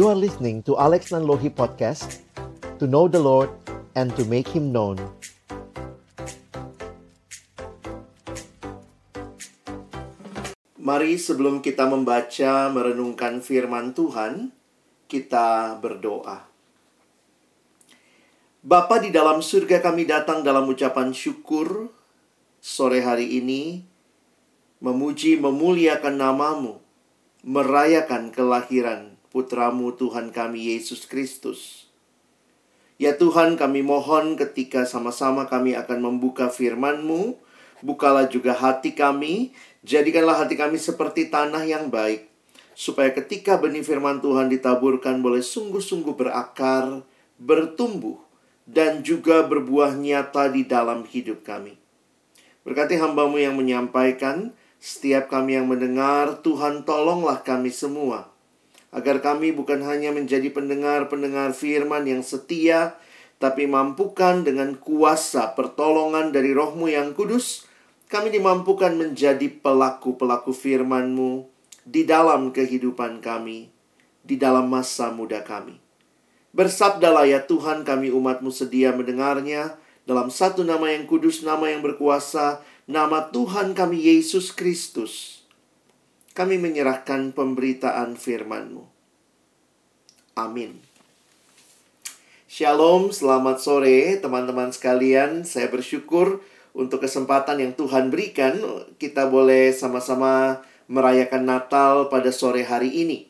You are listening to Alex Nanlohi Podcast To know the Lord and to make Him known. Mari sebelum kita membaca merenungkan firman Tuhan Kita berdoa. Bapa di dalam surga kami datang dalam ucapan syukur sore hari ini memuji memuliakan namamu merayakan kelahiran putramu Tuhan kami Yesus Kristus. Ya Tuhan kami mohon ketika sama-sama kami akan membuka firman-Mu, bukalah juga hati kami, jadikanlah hati kami seperti tanah yang baik, supaya ketika benih firman Tuhan ditaburkan boleh sungguh-sungguh berakar, bertumbuh, dan juga berbuah nyata di dalam hidup kami. Berkati hambamu yang menyampaikan, setiap kami yang mendengar, Tuhan tolonglah kami semua. Agar kami bukan hanya menjadi pendengar-pendengar firman yang setia, tapi mampukan dengan kuasa pertolongan dari rohmu yang kudus, kami dimampukan menjadi pelaku-pelaku firman-Mu di dalam kehidupan kami, di dalam masa muda kami. Bersabdalah ya Tuhan kami umatmu sedia mendengarnya dalam satu nama yang kudus, nama yang berkuasa, nama Tuhan kami Yesus Kristus. Kami menyerahkan pemberitaan firman-Mu. Amin. Shalom, selamat sore teman-teman sekalian. Saya bersyukur untuk kesempatan yang Tuhan berikan. Kita boleh sama-sama merayakan Natal pada sore hari ini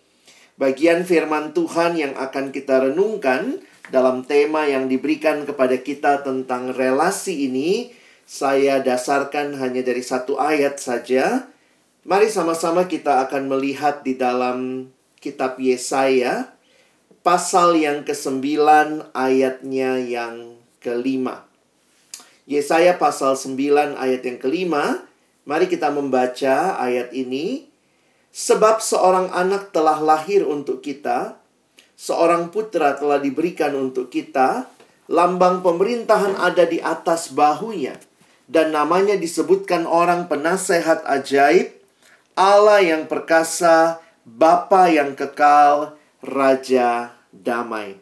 bagian firman Tuhan yang akan kita renungkan dalam tema yang diberikan kepada kita tentang relasi ini, saya dasarkan hanya dari satu ayat saja. Mari sama-sama kita akan melihat di dalam kitab Yesaya, pasal yang ke-9 ayatnya yang kelima. Yesaya pasal 9 ayat yang kelima, mari kita membaca ayat ini Sebab seorang anak telah lahir untuk kita, seorang putra telah diberikan untuk kita, lambang pemerintahan ada di atas bahunya, dan namanya disebutkan orang penasehat ajaib, Allah yang perkasa, Bapa yang kekal, Raja damai.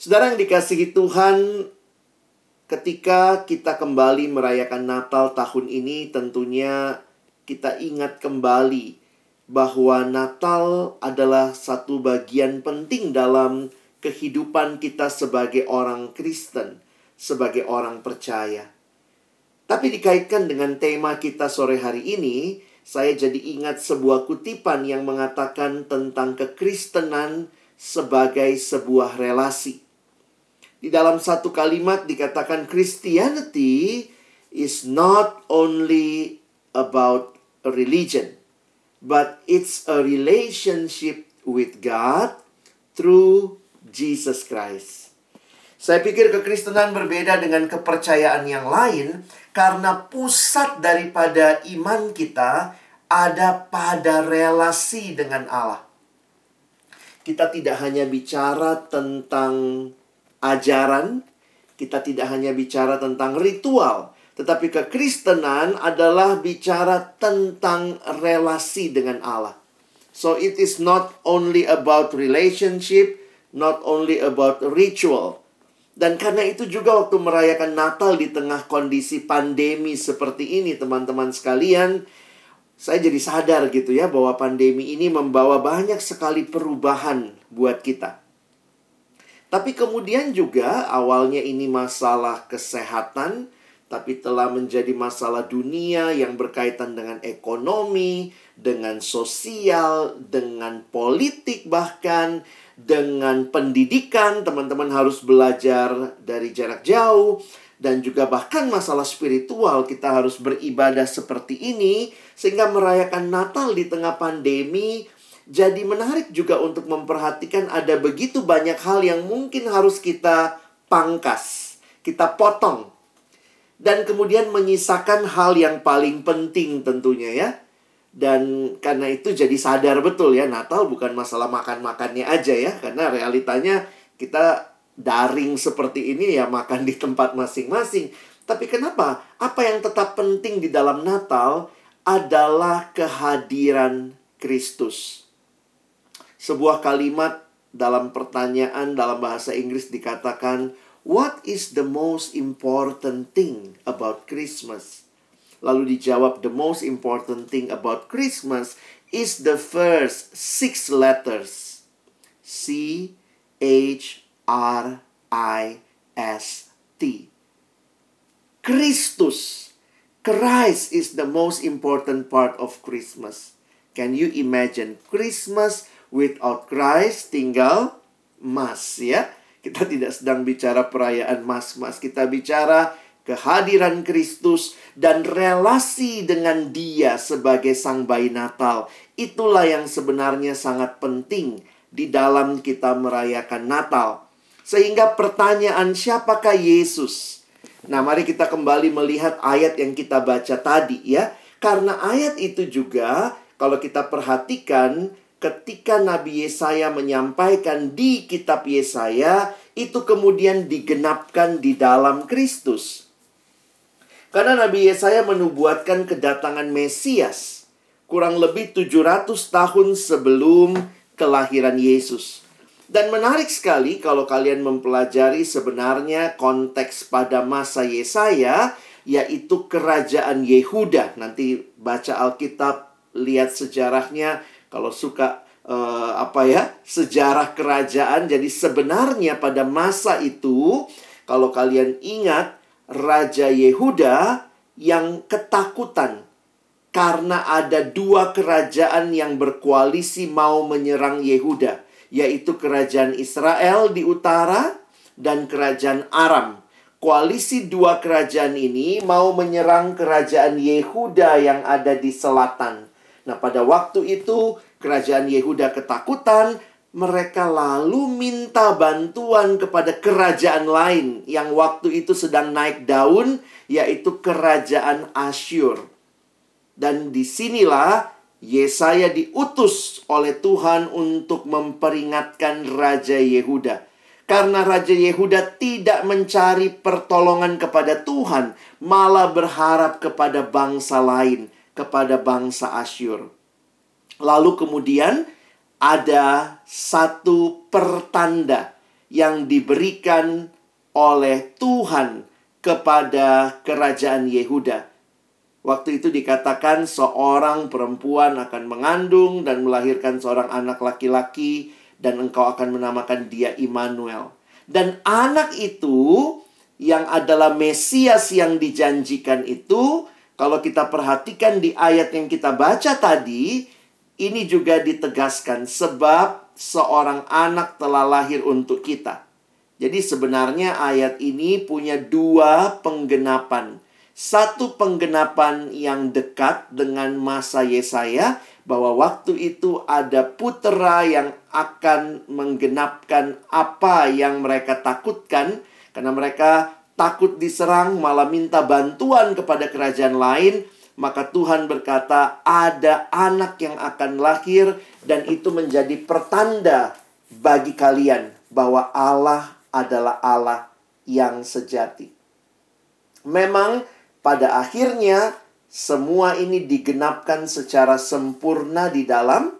Saudara yang dikasihi Tuhan, ketika kita kembali merayakan Natal tahun ini, tentunya kita ingat kembali bahwa Natal adalah satu bagian penting dalam kehidupan kita sebagai orang Kristen, sebagai orang percaya. Tapi dikaitkan dengan tema kita sore hari ini, saya jadi ingat sebuah kutipan yang mengatakan tentang kekristenan sebagai sebuah relasi. Di dalam satu kalimat dikatakan Christianity is not only about religion, but it's a relationship with God through Jesus Christ. Saya pikir kekristenan berbeda dengan kepercayaan yang lain karena pusat daripada iman kita ada pada relasi dengan Allah. Kita tidak hanya bicara tentang ajaran, kita tidak hanya bicara tentang ritual, tetapi kekristenan adalah bicara tentang relasi dengan Allah. So it is not only about relationship, not only about ritual. Dan karena itu juga waktu merayakan Natal di tengah kondisi pandemi seperti ini teman-teman sekalian, saya jadi sadar gitu ya bahwa pandemi ini membawa banyak sekali perubahan buat kita. Tapi kemudian juga awalnya ini masalah kesehatan, tapi telah menjadi masalah dunia yang berkaitan dengan ekonomi, dengan sosial, dengan politik, bahkan dengan pendidikan. Teman-teman harus belajar dari jarak jauh, dan juga bahkan masalah spiritual. Kita harus beribadah seperti ini, sehingga merayakan Natal di tengah pandemi. Jadi, menarik juga untuk memperhatikan ada begitu banyak hal yang mungkin harus kita pangkas, kita potong dan kemudian menyisakan hal yang paling penting tentunya ya. Dan karena itu jadi sadar betul ya Natal bukan masalah makan-makannya aja ya karena realitanya kita daring seperti ini ya makan di tempat masing-masing. Tapi kenapa? Apa yang tetap penting di dalam Natal adalah kehadiran Kristus. sebuah kalimat dalam pertanyaan dalam bahasa Inggris dikatakan, "What is the most important thing about Christmas?" Lalu dijawab, "The most important thing about Christmas is the first six letters C H R I S T." Christus. Christ is the most important part of Christmas. Can you imagine Christmas without Christ tinggal mas ya? Kita tidak sedang bicara perayaan mas-mas, kita bicara kehadiran Kristus dan relasi dengan Dia sebagai Sang Bayi Natal. Itulah yang sebenarnya sangat penting di dalam kita merayakan Natal. Sehingga pertanyaan siapakah Yesus? Nah, mari kita kembali melihat ayat yang kita baca tadi ya. Karena ayat itu juga kalau kita perhatikan ketika Nabi Yesaya menyampaikan di kitab Yesaya itu kemudian digenapkan di dalam Kristus. Karena Nabi Yesaya menubuatkan kedatangan Mesias kurang lebih 700 tahun sebelum kelahiran Yesus. Dan menarik sekali kalau kalian mempelajari sebenarnya konteks pada masa Yesaya yaitu kerajaan Yehuda. Nanti baca Alkitab, lihat sejarahnya kalau suka uh, apa ya sejarah kerajaan jadi sebenarnya pada masa itu kalau kalian ingat raja Yehuda yang ketakutan karena ada dua kerajaan yang berkoalisi mau menyerang Yehuda yaitu kerajaan Israel di utara dan kerajaan Aram. Koalisi dua kerajaan ini mau menyerang kerajaan Yehuda yang ada di selatan. Nah, pada waktu itu kerajaan Yehuda ketakutan, mereka lalu minta bantuan kepada kerajaan lain yang waktu itu sedang naik daun, yaitu kerajaan Asyur. Dan di sinilah Yesaya diutus oleh Tuhan untuk memperingatkan Raja Yehuda. Karena Raja Yehuda tidak mencari pertolongan kepada Tuhan, malah berharap kepada bangsa lain kepada bangsa Asyur. Lalu kemudian ada satu pertanda yang diberikan oleh Tuhan kepada kerajaan Yehuda. Waktu itu dikatakan seorang perempuan akan mengandung dan melahirkan seorang anak laki-laki dan engkau akan menamakan dia Immanuel. Dan anak itu yang adalah Mesias yang dijanjikan itu kalau kita perhatikan di ayat yang kita baca tadi, ini juga ditegaskan sebab seorang anak telah lahir untuk kita. Jadi sebenarnya ayat ini punya dua penggenapan. Satu penggenapan yang dekat dengan masa Yesaya bahwa waktu itu ada putera yang akan menggenapkan apa yang mereka takutkan karena mereka takut diserang, malah minta bantuan kepada kerajaan lain, maka Tuhan berkata, "Ada anak yang akan lahir, dan itu menjadi pertanda bagi kalian bahwa Allah adalah Allah yang sejati." Memang, pada akhirnya semua ini digenapkan secara sempurna di dalam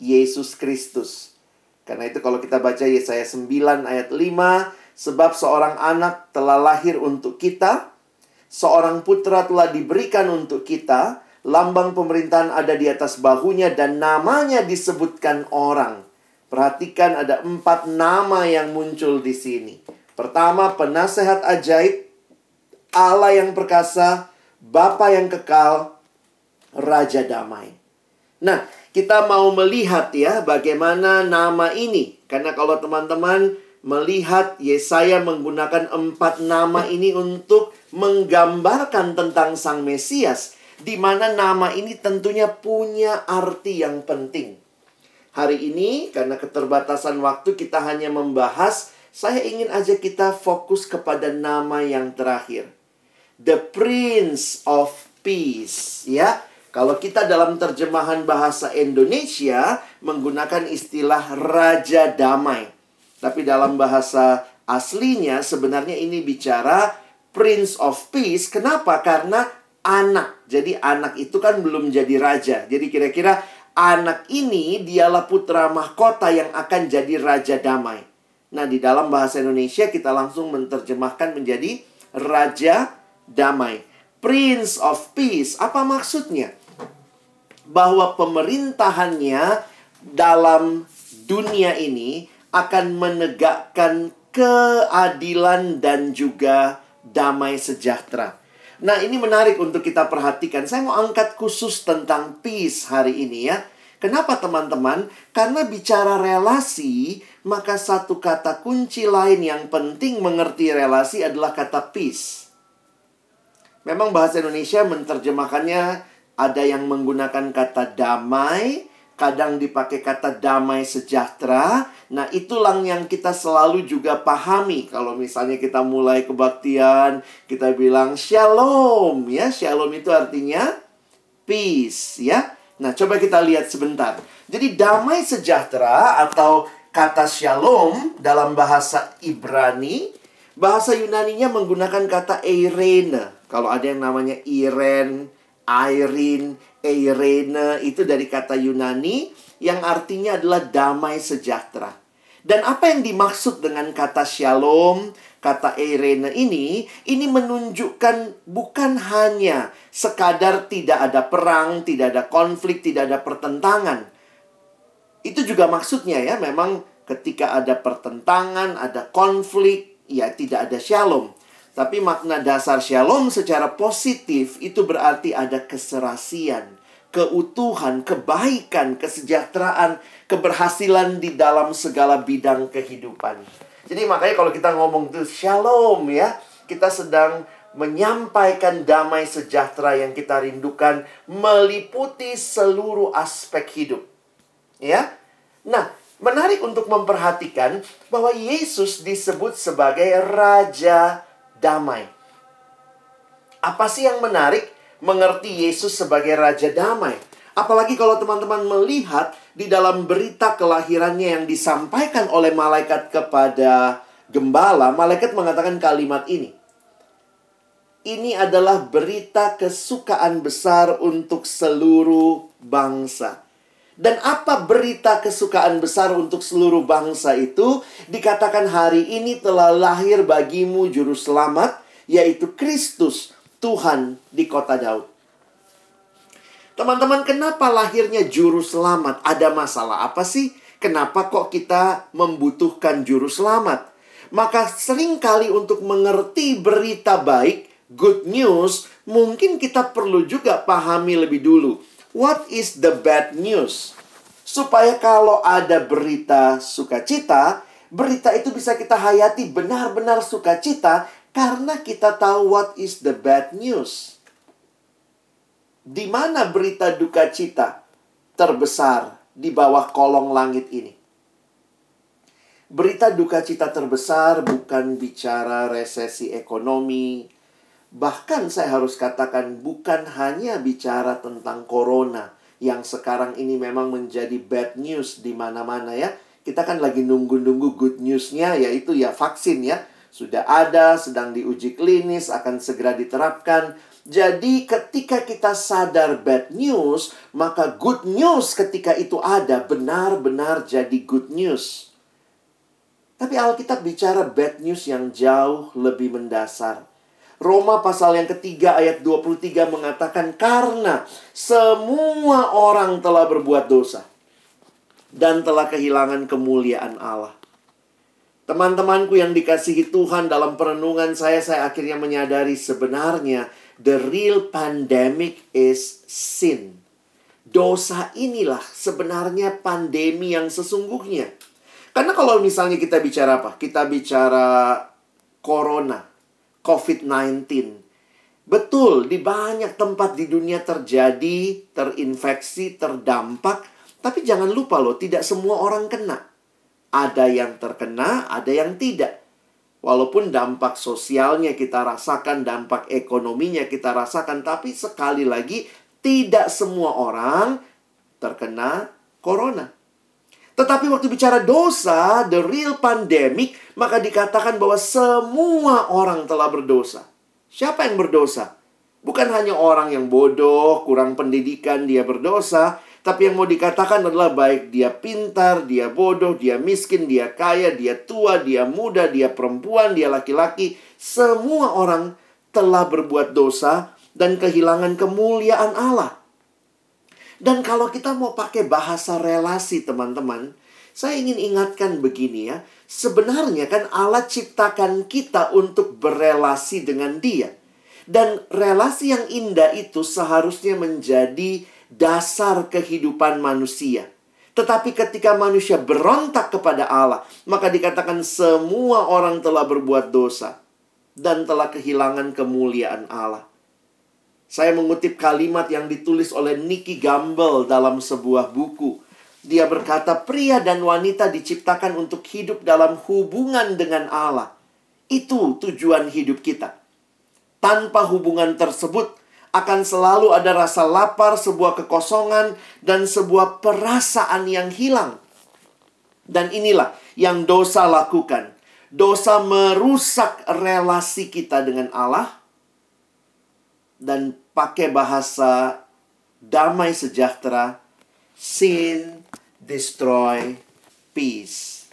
Yesus Kristus. Karena itu, kalau kita baca Yesaya 9 ayat 5 Sebab seorang anak telah lahir untuk kita, seorang putra telah diberikan untuk kita, lambang pemerintahan ada di atas bahunya dan namanya disebutkan orang. Perhatikan ada empat nama yang muncul di sini. Pertama, penasehat ajaib, Allah yang perkasa, Bapa yang kekal, Raja damai. Nah, kita mau melihat ya bagaimana nama ini. Karena kalau teman-teman melihat Yesaya menggunakan empat nama ini untuk menggambarkan tentang Sang Mesias, di mana nama ini tentunya punya arti yang penting. Hari ini, karena keterbatasan waktu, kita hanya membahas. Saya ingin aja kita fokus kepada nama yang terakhir, The Prince of Peace, ya. Kalau kita dalam terjemahan bahasa Indonesia menggunakan istilah Raja Damai. Tapi dalam bahasa aslinya sebenarnya ini bicara Prince of Peace. Kenapa? Karena anak. Jadi anak itu kan belum jadi raja. Jadi kira-kira anak ini dialah putra mahkota yang akan jadi raja damai. Nah, di dalam bahasa Indonesia kita langsung menerjemahkan menjadi raja damai. Prince of Peace. Apa maksudnya? Bahwa pemerintahannya dalam dunia ini akan menegakkan keadilan dan juga damai sejahtera. Nah, ini menarik untuk kita perhatikan. Saya mau angkat khusus tentang peace hari ini ya. Kenapa teman-teman? Karena bicara relasi, maka satu kata kunci lain yang penting mengerti relasi adalah kata peace. Memang bahasa Indonesia menerjemahkannya ada yang menggunakan kata damai, kadang dipakai kata damai sejahtera. Nah, itulah yang kita selalu juga pahami. Kalau misalnya kita mulai kebaktian, kita bilang shalom, ya. Shalom itu artinya peace, ya. Nah, coba kita lihat sebentar. Jadi damai sejahtera atau kata shalom dalam bahasa Ibrani, bahasa Yunaninya menggunakan kata eirene. Kalau ada yang namanya Iren, Irene, Eirene itu dari kata Yunani yang artinya adalah damai sejahtera. Dan apa yang dimaksud dengan kata shalom, kata Eirene ini, ini menunjukkan bukan hanya sekadar tidak ada perang, tidak ada konflik, tidak ada pertentangan. Itu juga maksudnya ya, memang ketika ada pertentangan, ada konflik, ya tidak ada shalom. Tapi makna dasar shalom secara positif itu berarti ada keserasian, keutuhan, kebaikan, kesejahteraan, keberhasilan di dalam segala bidang kehidupan. Jadi makanya kalau kita ngomong itu shalom ya, kita sedang menyampaikan damai sejahtera yang kita rindukan meliputi seluruh aspek hidup. Ya. Nah, menarik untuk memperhatikan bahwa Yesus disebut sebagai raja damai. Apa sih yang menarik mengerti Yesus sebagai Raja Damai? Apalagi kalau teman-teman melihat di dalam berita kelahirannya yang disampaikan oleh malaikat kepada gembala, malaikat mengatakan kalimat ini. Ini adalah berita kesukaan besar untuk seluruh bangsa. Dan apa berita kesukaan besar untuk seluruh bangsa itu? Dikatakan hari ini telah lahir bagimu juru selamat, yaitu Kristus, Tuhan di kota Daud. Teman-teman, kenapa lahirnya juru selamat? Ada masalah apa sih? Kenapa kok kita membutuhkan juru selamat? Maka sering kali untuk mengerti berita baik, good news, mungkin kita perlu juga pahami lebih dulu What is the bad news? Supaya kalau ada berita sukacita, berita itu bisa kita hayati benar-benar sukacita karena kita tahu what is the bad news. Di mana berita duka cita terbesar di bawah kolong langit ini? Berita duka cita terbesar bukan bicara resesi ekonomi, Bahkan saya harus katakan bukan hanya bicara tentang corona yang sekarang ini memang menjadi bad news di mana-mana ya. Kita kan lagi nunggu-nunggu good newsnya yaitu ya vaksin ya. Sudah ada, sedang diuji klinis, akan segera diterapkan. Jadi ketika kita sadar bad news, maka good news ketika itu ada benar-benar jadi good news. Tapi Alkitab bicara bad news yang jauh lebih mendasar. Roma pasal yang ketiga ayat 23 mengatakan karena semua orang telah berbuat dosa dan telah kehilangan kemuliaan Allah. Teman-temanku yang dikasihi Tuhan dalam perenungan saya saya akhirnya menyadari sebenarnya the real pandemic is sin. Dosa inilah sebenarnya pandemi yang sesungguhnya. Karena kalau misalnya kita bicara apa? Kita bicara corona COVID-19. Betul, di banyak tempat di dunia terjadi, terinfeksi, terdampak, tapi jangan lupa loh, tidak semua orang kena. Ada yang terkena, ada yang tidak. Walaupun dampak sosialnya kita rasakan, dampak ekonominya kita rasakan, tapi sekali lagi tidak semua orang terkena corona. Tetapi waktu bicara dosa, the real pandemic, maka dikatakan bahwa semua orang telah berdosa. Siapa yang berdosa? Bukan hanya orang yang bodoh, kurang pendidikan, dia berdosa, Tapi yang mau dikatakan adalah baik dia pintar, dia bodoh, dia miskin, dia kaya, dia tua, dia muda, dia perempuan, dia laki-laki. Semua orang telah berbuat dosa dan kehilangan kemuliaan Allah. Dan kalau kita mau pakai bahasa relasi teman-teman, saya ingin ingatkan begini ya. Sebenarnya kan Allah ciptakan kita untuk berelasi dengan dia. Dan relasi yang indah itu seharusnya menjadi dasar kehidupan manusia. Tetapi ketika manusia berontak kepada Allah, maka dikatakan semua orang telah berbuat dosa dan telah kehilangan kemuliaan Allah. Saya mengutip kalimat yang ditulis oleh Nicky Gamble dalam sebuah buku. Dia berkata, "Pria dan wanita diciptakan untuk hidup dalam hubungan dengan Allah. Itu tujuan hidup kita. Tanpa hubungan tersebut, akan selalu ada rasa lapar, sebuah kekosongan, dan sebuah perasaan yang hilang. Dan inilah yang dosa lakukan. Dosa merusak relasi kita dengan Allah. Dan pakai bahasa damai sejahtera, sin, destroy, peace.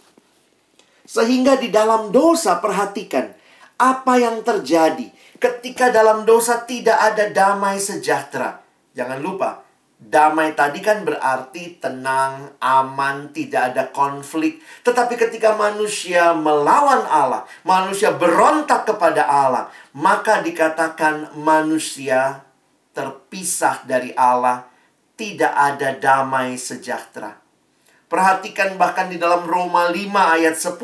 Sehingga di dalam dosa perhatikan apa yang terjadi Ketika dalam dosa tidak ada damai sejahtera. Jangan lupa, damai tadi kan berarti tenang, aman, tidak ada konflik. Tetapi ketika manusia melawan Allah, manusia berontak kepada Allah, maka dikatakan manusia terpisah dari Allah, tidak ada damai sejahtera. Perhatikan bahkan di dalam Roma 5 ayat 10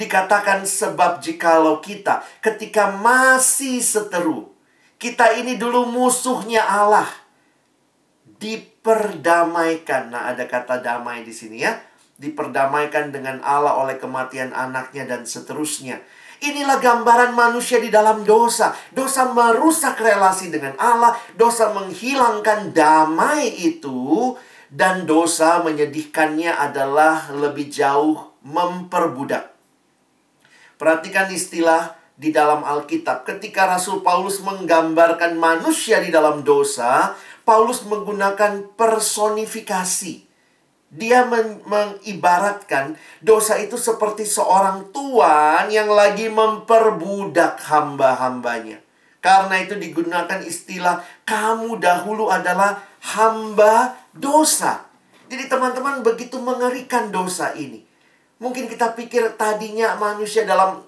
dikatakan sebab jikalau kita ketika masih seteru kita ini dulu musuhnya Allah diperdamaikan. Nah, ada kata damai di sini ya. Diperdamaikan dengan Allah oleh kematian anaknya dan seterusnya. Inilah gambaran manusia di dalam dosa. Dosa merusak relasi dengan Allah, dosa menghilangkan damai itu dan dosa menyedihkannya adalah lebih jauh memperbudak. Perhatikan istilah di dalam Alkitab. Ketika Rasul Paulus menggambarkan manusia di dalam dosa, Paulus menggunakan personifikasi. Dia men mengibaratkan dosa itu seperti seorang tuan yang lagi memperbudak hamba-hambanya. Karena itu digunakan istilah kamu dahulu adalah hamba dosa. Jadi teman-teman begitu mengerikan dosa ini. Mungkin kita pikir tadinya manusia dalam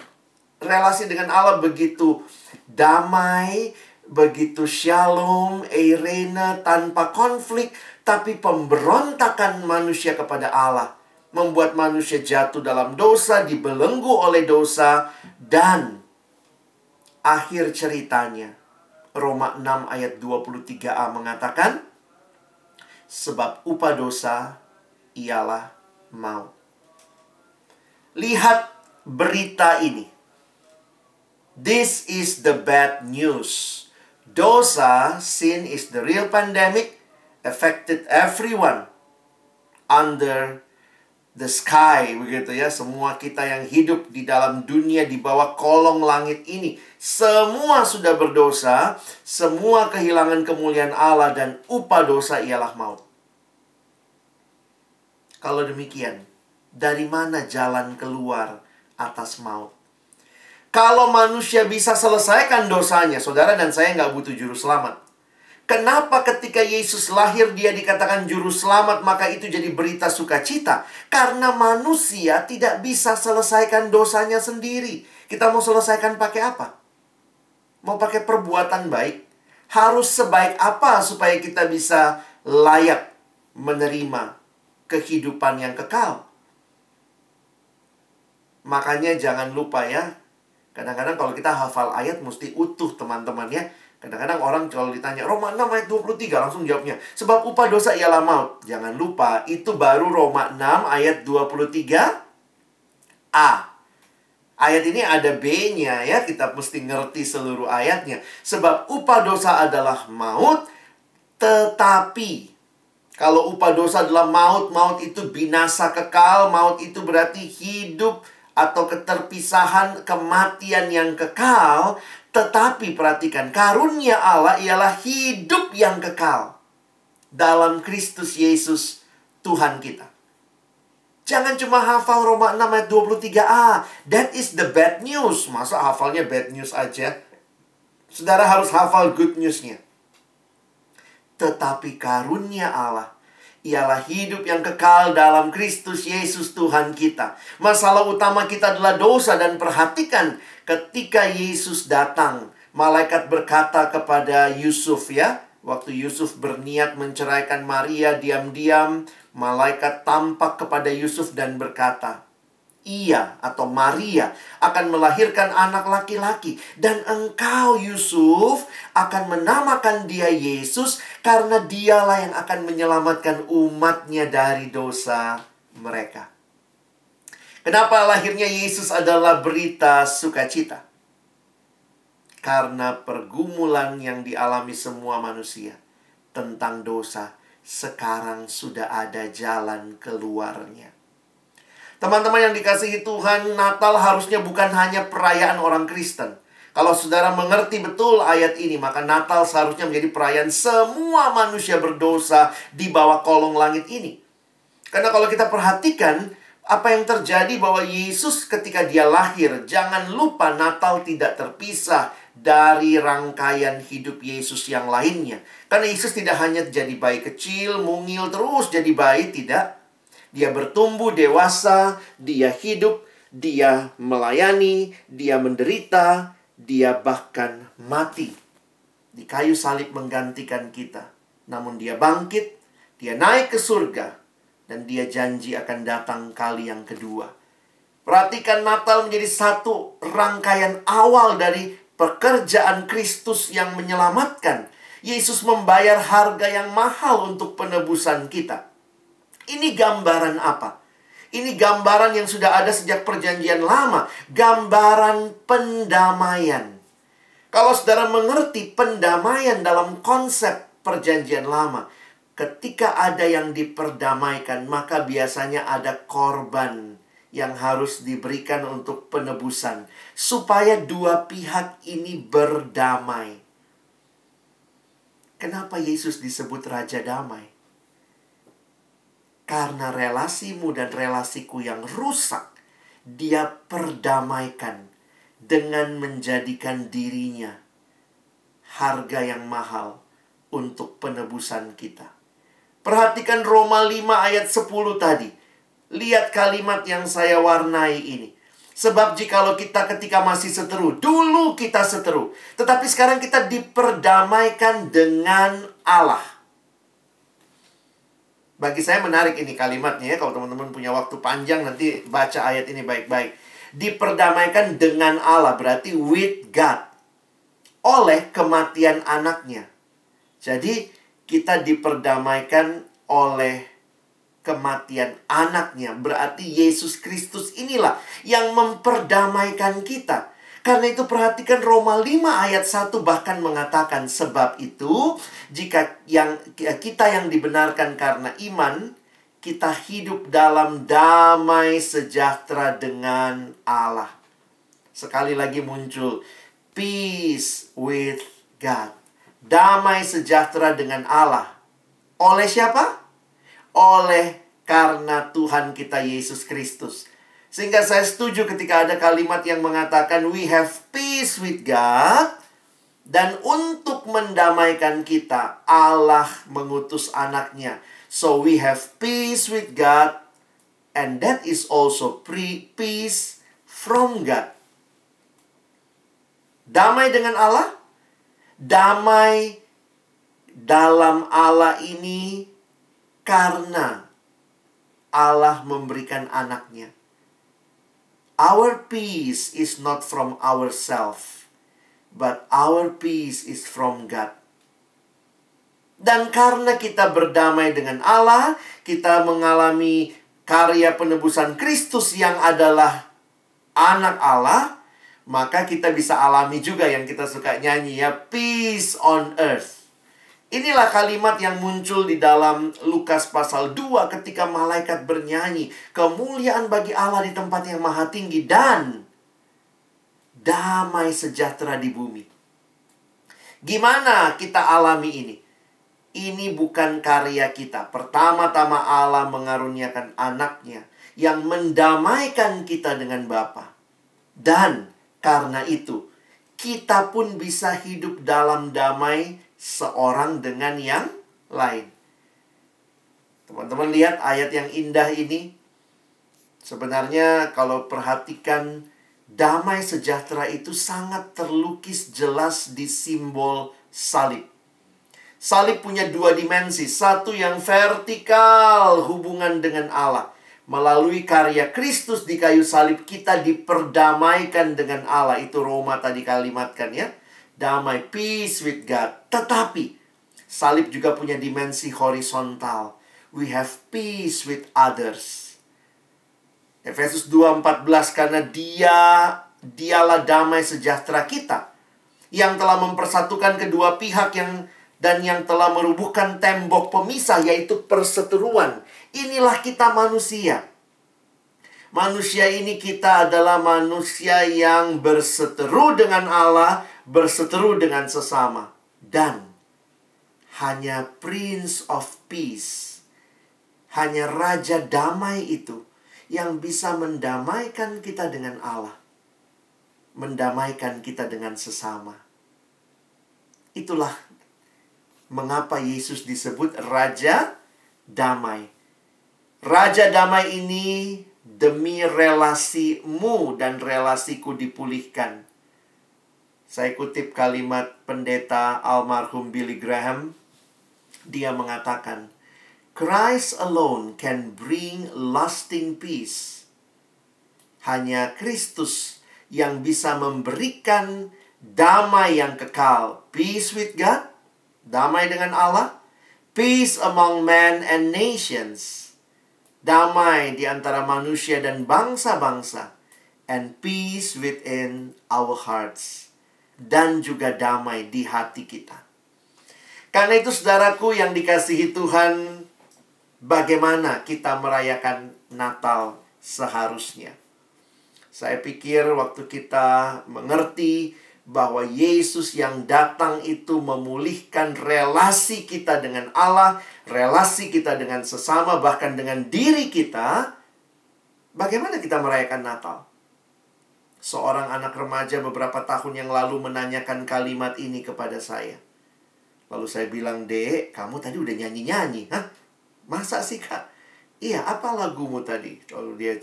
relasi dengan Allah begitu damai, begitu shalom, eirene, tanpa konflik. Tapi pemberontakan manusia kepada Allah membuat manusia jatuh dalam dosa, dibelenggu oleh dosa, dan akhir ceritanya Roma 6 ayat 23a mengatakan sebab upah dosa ialah maut. Lihat berita ini. This is the bad news. Dosa, sin is the real pandemic, affected everyone under the sky begitu ya. Semua kita yang hidup di dalam dunia di bawah kolong langit ini semua sudah berdosa semua kehilangan kemuliaan Allah dan upah dosa ialah maut. Kalau demikian dari mana jalan keluar atas maut kalau manusia bisa selesaikan dosanya saudara dan saya nggak butuh juru selamat Kenapa ketika Yesus lahir dia dikatakan juru selamat maka itu jadi berita sukacita? Karena manusia tidak bisa selesaikan dosanya sendiri. Kita mau selesaikan pakai apa? Mau pakai perbuatan baik? Harus sebaik apa supaya kita bisa layak menerima kehidupan yang kekal? Makanya jangan lupa ya. Kadang-kadang kalau kita hafal ayat mesti utuh teman-teman ya Kadang-kadang orang kalau ditanya Roma 6 ayat 23 langsung jawabnya sebab upah dosa ialah maut. Jangan lupa itu baru Roma 6 ayat 23 A. Ayat ini ada B-nya ya, kita mesti ngerti seluruh ayatnya. Sebab upah dosa adalah maut, tetapi kalau upah dosa adalah maut, maut itu binasa kekal, maut itu berarti hidup atau keterpisahan kematian yang kekal, tetapi perhatikan, karunia Allah ialah hidup yang kekal. dalam Kristus Yesus Tuhan kita. Jangan cuma hafal Roma 6 ayat 23a. That is the bad news. Masa hafalnya bad news aja? Saudara harus hafal good newsnya. Tetapi karunia Allah ialah hidup yang kekal dalam Kristus Yesus Tuhan kita. Masalah utama kita adalah dosa dan perhatikan ketika Yesus datang, malaikat berkata kepada Yusuf ya, waktu Yusuf berniat menceraikan Maria diam-diam, malaikat tampak kepada Yusuf dan berkata, ia atau Maria akan melahirkan anak laki-laki dan engkau Yusuf akan menamakan dia Yesus karena dialah yang akan menyelamatkan umatnya dari dosa mereka. Kenapa lahirnya Yesus adalah berita sukacita? Karena pergumulan yang dialami semua manusia tentang dosa sekarang sudah ada jalan keluarnya. Teman-teman yang dikasihi Tuhan, Natal harusnya bukan hanya perayaan orang Kristen. Kalau saudara mengerti betul ayat ini, maka Natal seharusnya menjadi perayaan semua manusia berdosa di bawah kolong langit ini. Karena kalau kita perhatikan, apa yang terjadi bahwa Yesus ketika dia lahir, jangan lupa Natal tidak terpisah dari rangkaian hidup Yesus yang lainnya. Karena Yesus tidak hanya jadi bayi kecil, mungil terus jadi bayi, tidak. Dia bertumbuh dewasa, dia hidup, dia melayani, dia menderita, dia bahkan mati. Di kayu salib menggantikan kita. Namun dia bangkit, dia naik ke surga, dan dia janji akan datang kali yang kedua. Perhatikan Natal menjadi satu rangkaian awal dari pekerjaan Kristus yang menyelamatkan. Yesus membayar harga yang mahal untuk penebusan kita. Ini gambaran apa? Ini gambaran yang sudah ada sejak perjanjian lama. Gambaran pendamaian. Kalau saudara mengerti pendamaian dalam konsep perjanjian lama. Ketika ada yang diperdamaikan, maka biasanya ada korban yang harus diberikan untuk penebusan. Supaya dua pihak ini berdamai. Kenapa Yesus disebut Raja Damai? Karena relasimu dan relasiku yang rusak, dia perdamaikan dengan menjadikan dirinya harga yang mahal untuk penebusan kita. Perhatikan Roma 5 ayat 10 tadi. Lihat kalimat yang saya warnai ini. Sebab jikalau kita ketika masih seteru, dulu kita seteru. Tetapi sekarang kita diperdamaikan dengan Allah. Bagi saya menarik ini kalimatnya ya. Kalau teman-teman punya waktu panjang nanti baca ayat ini baik-baik. Diperdamaikan dengan Allah berarti with God. Oleh kematian anaknya. Jadi kita diperdamaikan oleh kematian anaknya. Berarti Yesus Kristus inilah yang memperdamaikan kita. Karena itu perhatikan Roma 5 ayat 1 bahkan mengatakan sebab itu jika yang kita yang dibenarkan karena iman kita hidup dalam damai sejahtera dengan Allah. Sekali lagi muncul peace with God. Damai sejahtera dengan Allah. Oleh siapa? Oleh karena Tuhan kita Yesus Kristus. Sehingga saya setuju ketika ada kalimat yang mengatakan we have peace with God dan untuk mendamaikan kita Allah mengutus anaknya. So we have peace with God and that is also pre peace from God. Damai dengan Allah, damai dalam Allah ini karena Allah memberikan anaknya. Our peace is not from ourselves, but our peace is from God. Dan karena kita berdamai dengan Allah, kita mengalami karya penebusan Kristus yang adalah anak Allah, maka kita bisa alami juga yang kita suka nyanyi ya, peace on earth. Inilah kalimat yang muncul di dalam Lukas pasal 2 ketika malaikat bernyanyi. Kemuliaan bagi Allah di tempat yang maha tinggi dan damai sejahtera di bumi. Gimana kita alami ini? ini bukan karya kita. Pertama-tama Allah mengaruniakan anaknya yang mendamaikan kita dengan Bapa. Dan karena itu, kita pun bisa hidup dalam damai seorang dengan yang lain. Teman-teman lihat ayat yang indah ini. Sebenarnya kalau perhatikan damai sejahtera itu sangat terlukis jelas di simbol salib. Salib punya dua dimensi. Satu yang vertikal hubungan dengan Allah. Melalui karya Kristus di kayu salib kita diperdamaikan dengan Allah. Itu Roma tadi kalimatkan ya. Damai, peace with God. Tetapi salib juga punya dimensi horizontal we have peace with others. Efesus 2:14 karena dia dialah damai sejahtera kita yang telah mempersatukan kedua pihak yang dan yang telah merubuhkan tembok pemisah yaitu perseteruan. Inilah kita manusia. Manusia ini kita adalah manusia yang berseteru dengan Allah, berseteru dengan sesama dan hanya Prince of Peace hanya Raja Damai itu yang bisa mendamaikan kita dengan Allah, mendamaikan kita dengan sesama. Itulah mengapa Yesus disebut Raja Damai. Raja Damai ini demi relasimu dan relasiku dipulihkan. Saya kutip kalimat pendeta almarhum Billy Graham. Dia mengatakan, Christ alone can bring lasting peace. Hanya Kristus yang bisa memberikan damai yang kekal. Peace with God, damai dengan Allah, peace among men and nations, damai di antara manusia dan bangsa-bangsa, and peace within our hearts, dan juga damai di hati kita. Karena itu saudaraku yang dikasihi Tuhan, bagaimana kita merayakan Natal seharusnya. Saya pikir waktu kita mengerti bahwa Yesus yang datang itu memulihkan relasi kita dengan Allah, relasi kita dengan sesama, bahkan dengan diri kita. Bagaimana kita merayakan Natal? Seorang anak remaja beberapa tahun yang lalu menanyakan kalimat ini kepada saya. Lalu saya bilang, Dek, kamu tadi udah nyanyi-nyanyi. Hah? Masa sih kak? Iya, apa lagumu tadi? Kalau dia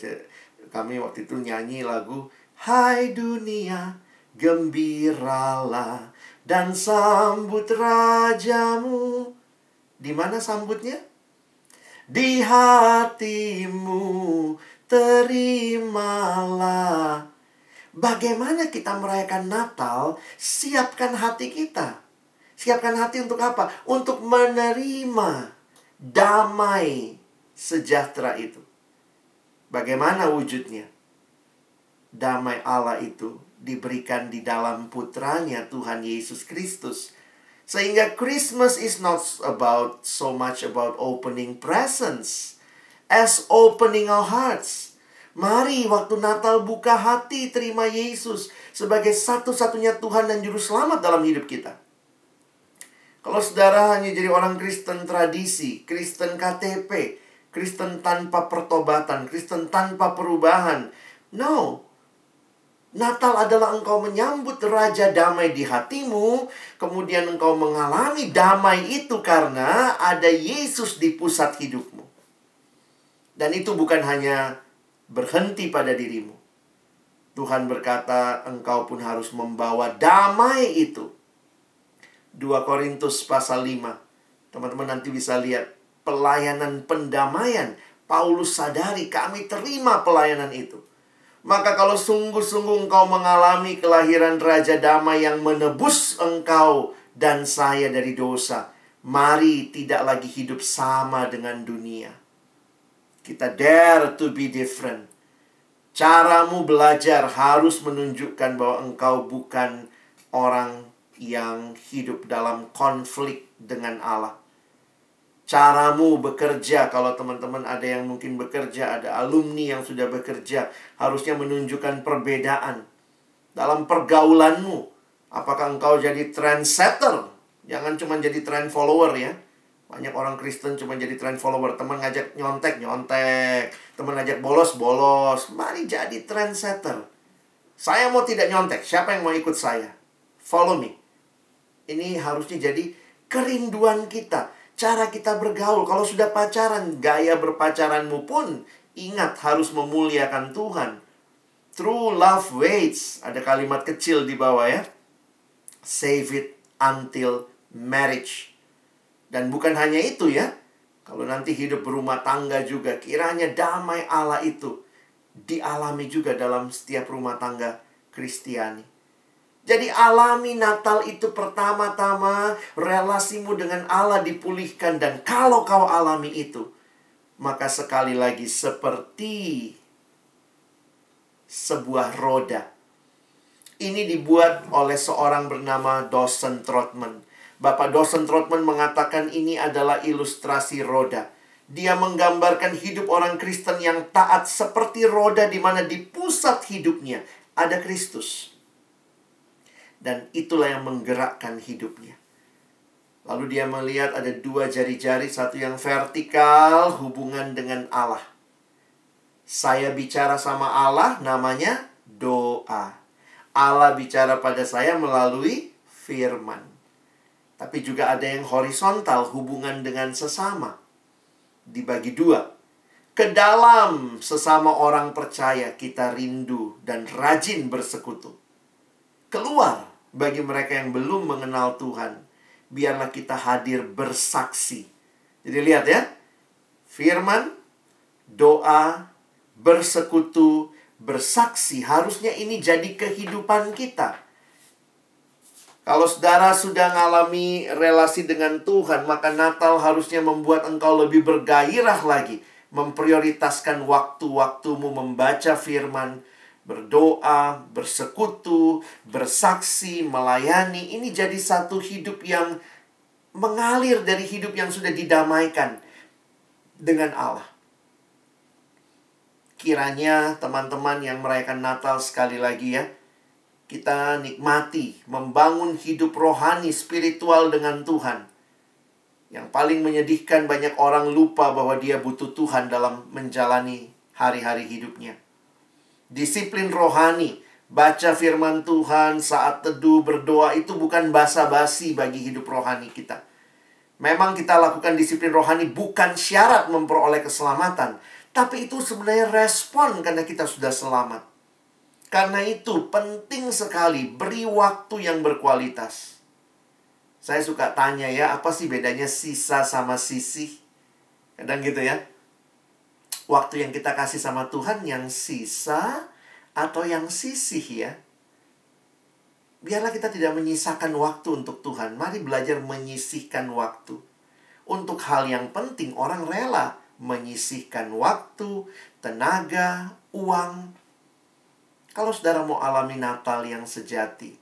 kami waktu itu nyanyi lagu Hai dunia, gembiralah dan sambut rajamu. Di mana sambutnya? Di hatimu terimalah. Bagaimana kita merayakan Natal? Siapkan hati kita. Siapkan hati untuk apa? Untuk menerima damai sejahtera itu. Bagaimana wujudnya? Damai Allah itu diberikan di dalam putranya Tuhan Yesus Kristus. Sehingga Christmas is not about so much about opening presents as opening our hearts. Mari waktu Natal buka hati terima Yesus sebagai satu-satunya Tuhan dan Juru Selamat dalam hidup kita. Kalau saudara hanya jadi orang Kristen tradisi, Kristen KTP, Kristen tanpa pertobatan, Kristen tanpa perubahan. No. Natal adalah engkau menyambut Raja Damai di hatimu, kemudian engkau mengalami damai itu karena ada Yesus di pusat hidupmu. Dan itu bukan hanya berhenti pada dirimu. Tuhan berkata, engkau pun harus membawa damai itu 2 Korintus pasal 5. Teman-teman nanti bisa lihat pelayanan pendamaian. Paulus sadari kami terima pelayanan itu. Maka kalau sungguh-sungguh engkau mengalami kelahiran Raja Damai yang menebus engkau dan saya dari dosa, mari tidak lagi hidup sama dengan dunia. Kita dare to be different. Caramu belajar harus menunjukkan bahwa engkau bukan orang yang hidup dalam konflik dengan Allah. Caramu bekerja, kalau teman-teman ada yang mungkin bekerja, ada alumni yang sudah bekerja, harusnya menunjukkan perbedaan dalam pergaulanmu. Apakah engkau jadi trendsetter? Jangan cuma jadi trend follower ya. Banyak orang Kristen cuma jadi trend follower. Teman ngajak nyontek, nyontek. Teman ngajak bolos, bolos. Mari jadi trendsetter. Saya mau tidak nyontek. Siapa yang mau ikut saya? Follow me. Ini harusnya jadi kerinduan kita. Cara kita bergaul. Kalau sudah pacaran, gaya berpacaranmu pun ingat harus memuliakan Tuhan. True love waits. Ada kalimat kecil di bawah ya. Save it until marriage. Dan bukan hanya itu ya. Kalau nanti hidup berumah tangga juga, kiranya damai Allah itu dialami juga dalam setiap rumah tangga Kristiani. Jadi alami Natal itu pertama-tama relasimu dengan Allah dipulihkan dan kalau kau alami itu, maka sekali lagi seperti sebuah roda. Ini dibuat oleh seorang bernama Dawson Trotman. Bapak Dawson Trotman mengatakan ini adalah ilustrasi roda. Dia menggambarkan hidup orang Kristen yang taat seperti roda di mana di pusat hidupnya ada Kristus. Dan itulah yang menggerakkan hidupnya. Lalu dia melihat ada dua jari-jari, satu yang vertikal, hubungan dengan Allah. Saya bicara sama Allah, namanya doa. Allah bicara pada saya melalui firman. Tapi juga ada yang horizontal, hubungan dengan sesama. Dibagi dua. Ke dalam sesama orang percaya kita rindu dan rajin bersekutu. Keluar bagi mereka yang belum mengenal Tuhan. Biarlah kita hadir bersaksi. Jadi lihat ya. Firman, doa, bersekutu, bersaksi. Harusnya ini jadi kehidupan kita kalau saudara sudah mengalami relasi dengan Tuhan, maka Natal harusnya membuat engkau lebih bergairah lagi. Memprioritaskan waktu-waktumu membaca firman, berdoa, bersekutu, bersaksi, melayani. Ini jadi satu hidup yang mengalir dari hidup yang sudah didamaikan dengan Allah. Kiranya teman-teman yang merayakan Natal sekali lagi ya, kita nikmati membangun hidup rohani spiritual dengan Tuhan. Yang paling menyedihkan banyak orang lupa bahwa dia butuh Tuhan dalam menjalani hari-hari hidupnya. Disiplin rohani, baca firman Tuhan saat teduh berdoa itu bukan basa-basi bagi hidup rohani kita. Memang kita lakukan disiplin rohani bukan syarat memperoleh keselamatan, tapi itu sebenarnya respon karena kita sudah selamat. Karena itu penting sekali beri waktu yang berkualitas. Saya suka tanya ya, apa sih bedanya sisa sama sisih? Kadang gitu ya. Waktu yang kita kasih sama Tuhan yang sisa atau yang sisih ya. Biarlah kita tidak menyisakan waktu untuk Tuhan. Mari belajar menyisihkan waktu. Untuk hal yang penting orang rela menyisihkan waktu, tenaga, uang, kalau saudara mau alami Natal yang sejati,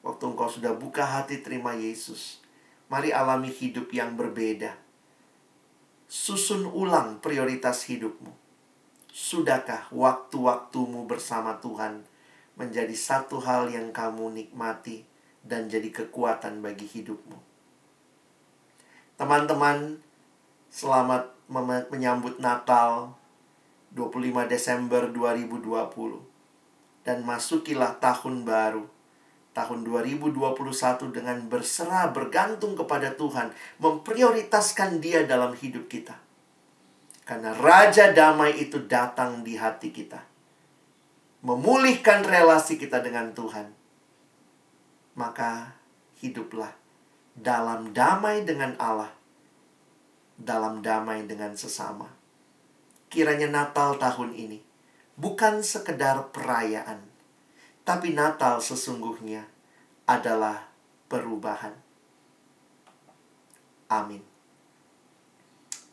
waktu engkau sudah buka hati terima Yesus, mari alami hidup yang berbeda. Susun ulang prioritas hidupmu. Sudahkah waktu-waktumu bersama Tuhan menjadi satu hal yang kamu nikmati dan jadi kekuatan bagi hidupmu? Teman-teman, selamat menyambut Natal 25 Desember 2020 dan masukilah tahun baru tahun 2021 dengan berserah bergantung kepada Tuhan, memprioritaskan Dia dalam hidup kita. Karena Raja Damai itu datang di hati kita. Memulihkan relasi kita dengan Tuhan. Maka hiduplah dalam damai dengan Allah. Dalam damai dengan sesama. Kiranya Natal tahun ini bukan sekedar perayaan, tapi Natal sesungguhnya adalah perubahan. Amin.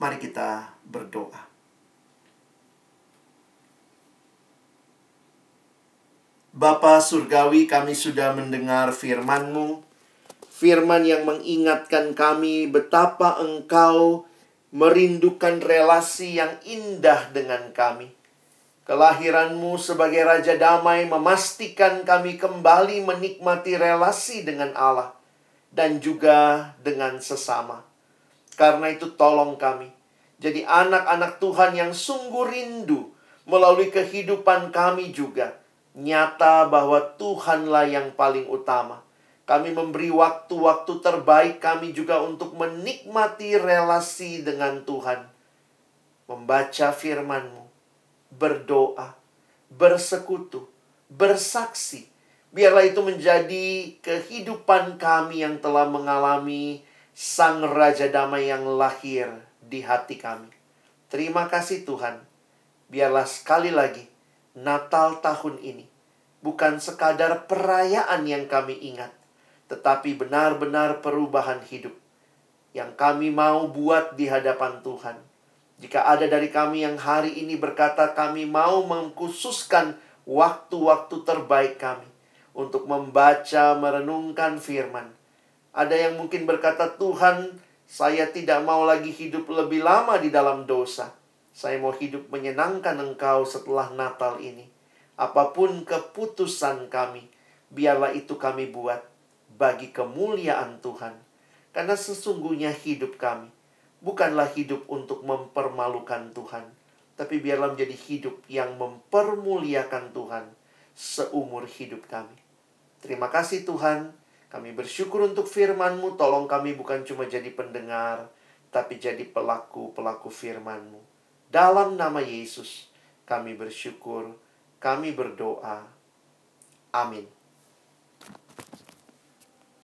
Mari kita berdoa. Bapa Surgawi, kami sudah mendengar firman-Mu, firman yang mengingatkan kami betapa Engkau merindukan relasi yang indah dengan kami Kelahiranmu sebagai Raja Damai memastikan kami kembali menikmati relasi dengan Allah dan juga dengan sesama. Karena itu tolong kami. Jadi anak-anak Tuhan yang sungguh rindu melalui kehidupan kami juga. Nyata bahwa Tuhanlah yang paling utama. Kami memberi waktu-waktu terbaik kami juga untuk menikmati relasi dengan Tuhan. Membaca firman-Mu, berdoa, bersekutu, bersaksi. Biarlah itu menjadi kehidupan kami yang telah mengalami Sang Raja Damai yang lahir di hati kami. Terima kasih Tuhan. Biarlah sekali lagi Natal tahun ini bukan sekadar perayaan yang kami ingat, tetapi benar-benar perubahan hidup yang kami mau buat di hadapan Tuhan. Jika ada dari kami yang hari ini berkata kami mau mengkhususkan waktu-waktu terbaik kami untuk membaca, merenungkan firman. Ada yang mungkin berkata, "Tuhan, saya tidak mau lagi hidup lebih lama di dalam dosa. Saya mau hidup menyenangkan Engkau setelah Natal ini." Apa pun keputusan kami, biarlah itu kami buat bagi kemuliaan Tuhan. Karena sesungguhnya hidup kami bukanlah hidup untuk mempermalukan Tuhan, tapi biarlah menjadi hidup yang mempermuliakan Tuhan seumur hidup kami. Terima kasih Tuhan, kami bersyukur untuk firman-Mu, tolong kami bukan cuma jadi pendengar, tapi jadi pelaku-pelaku firman-Mu. Dalam nama Yesus, kami bersyukur, kami berdoa. Amin.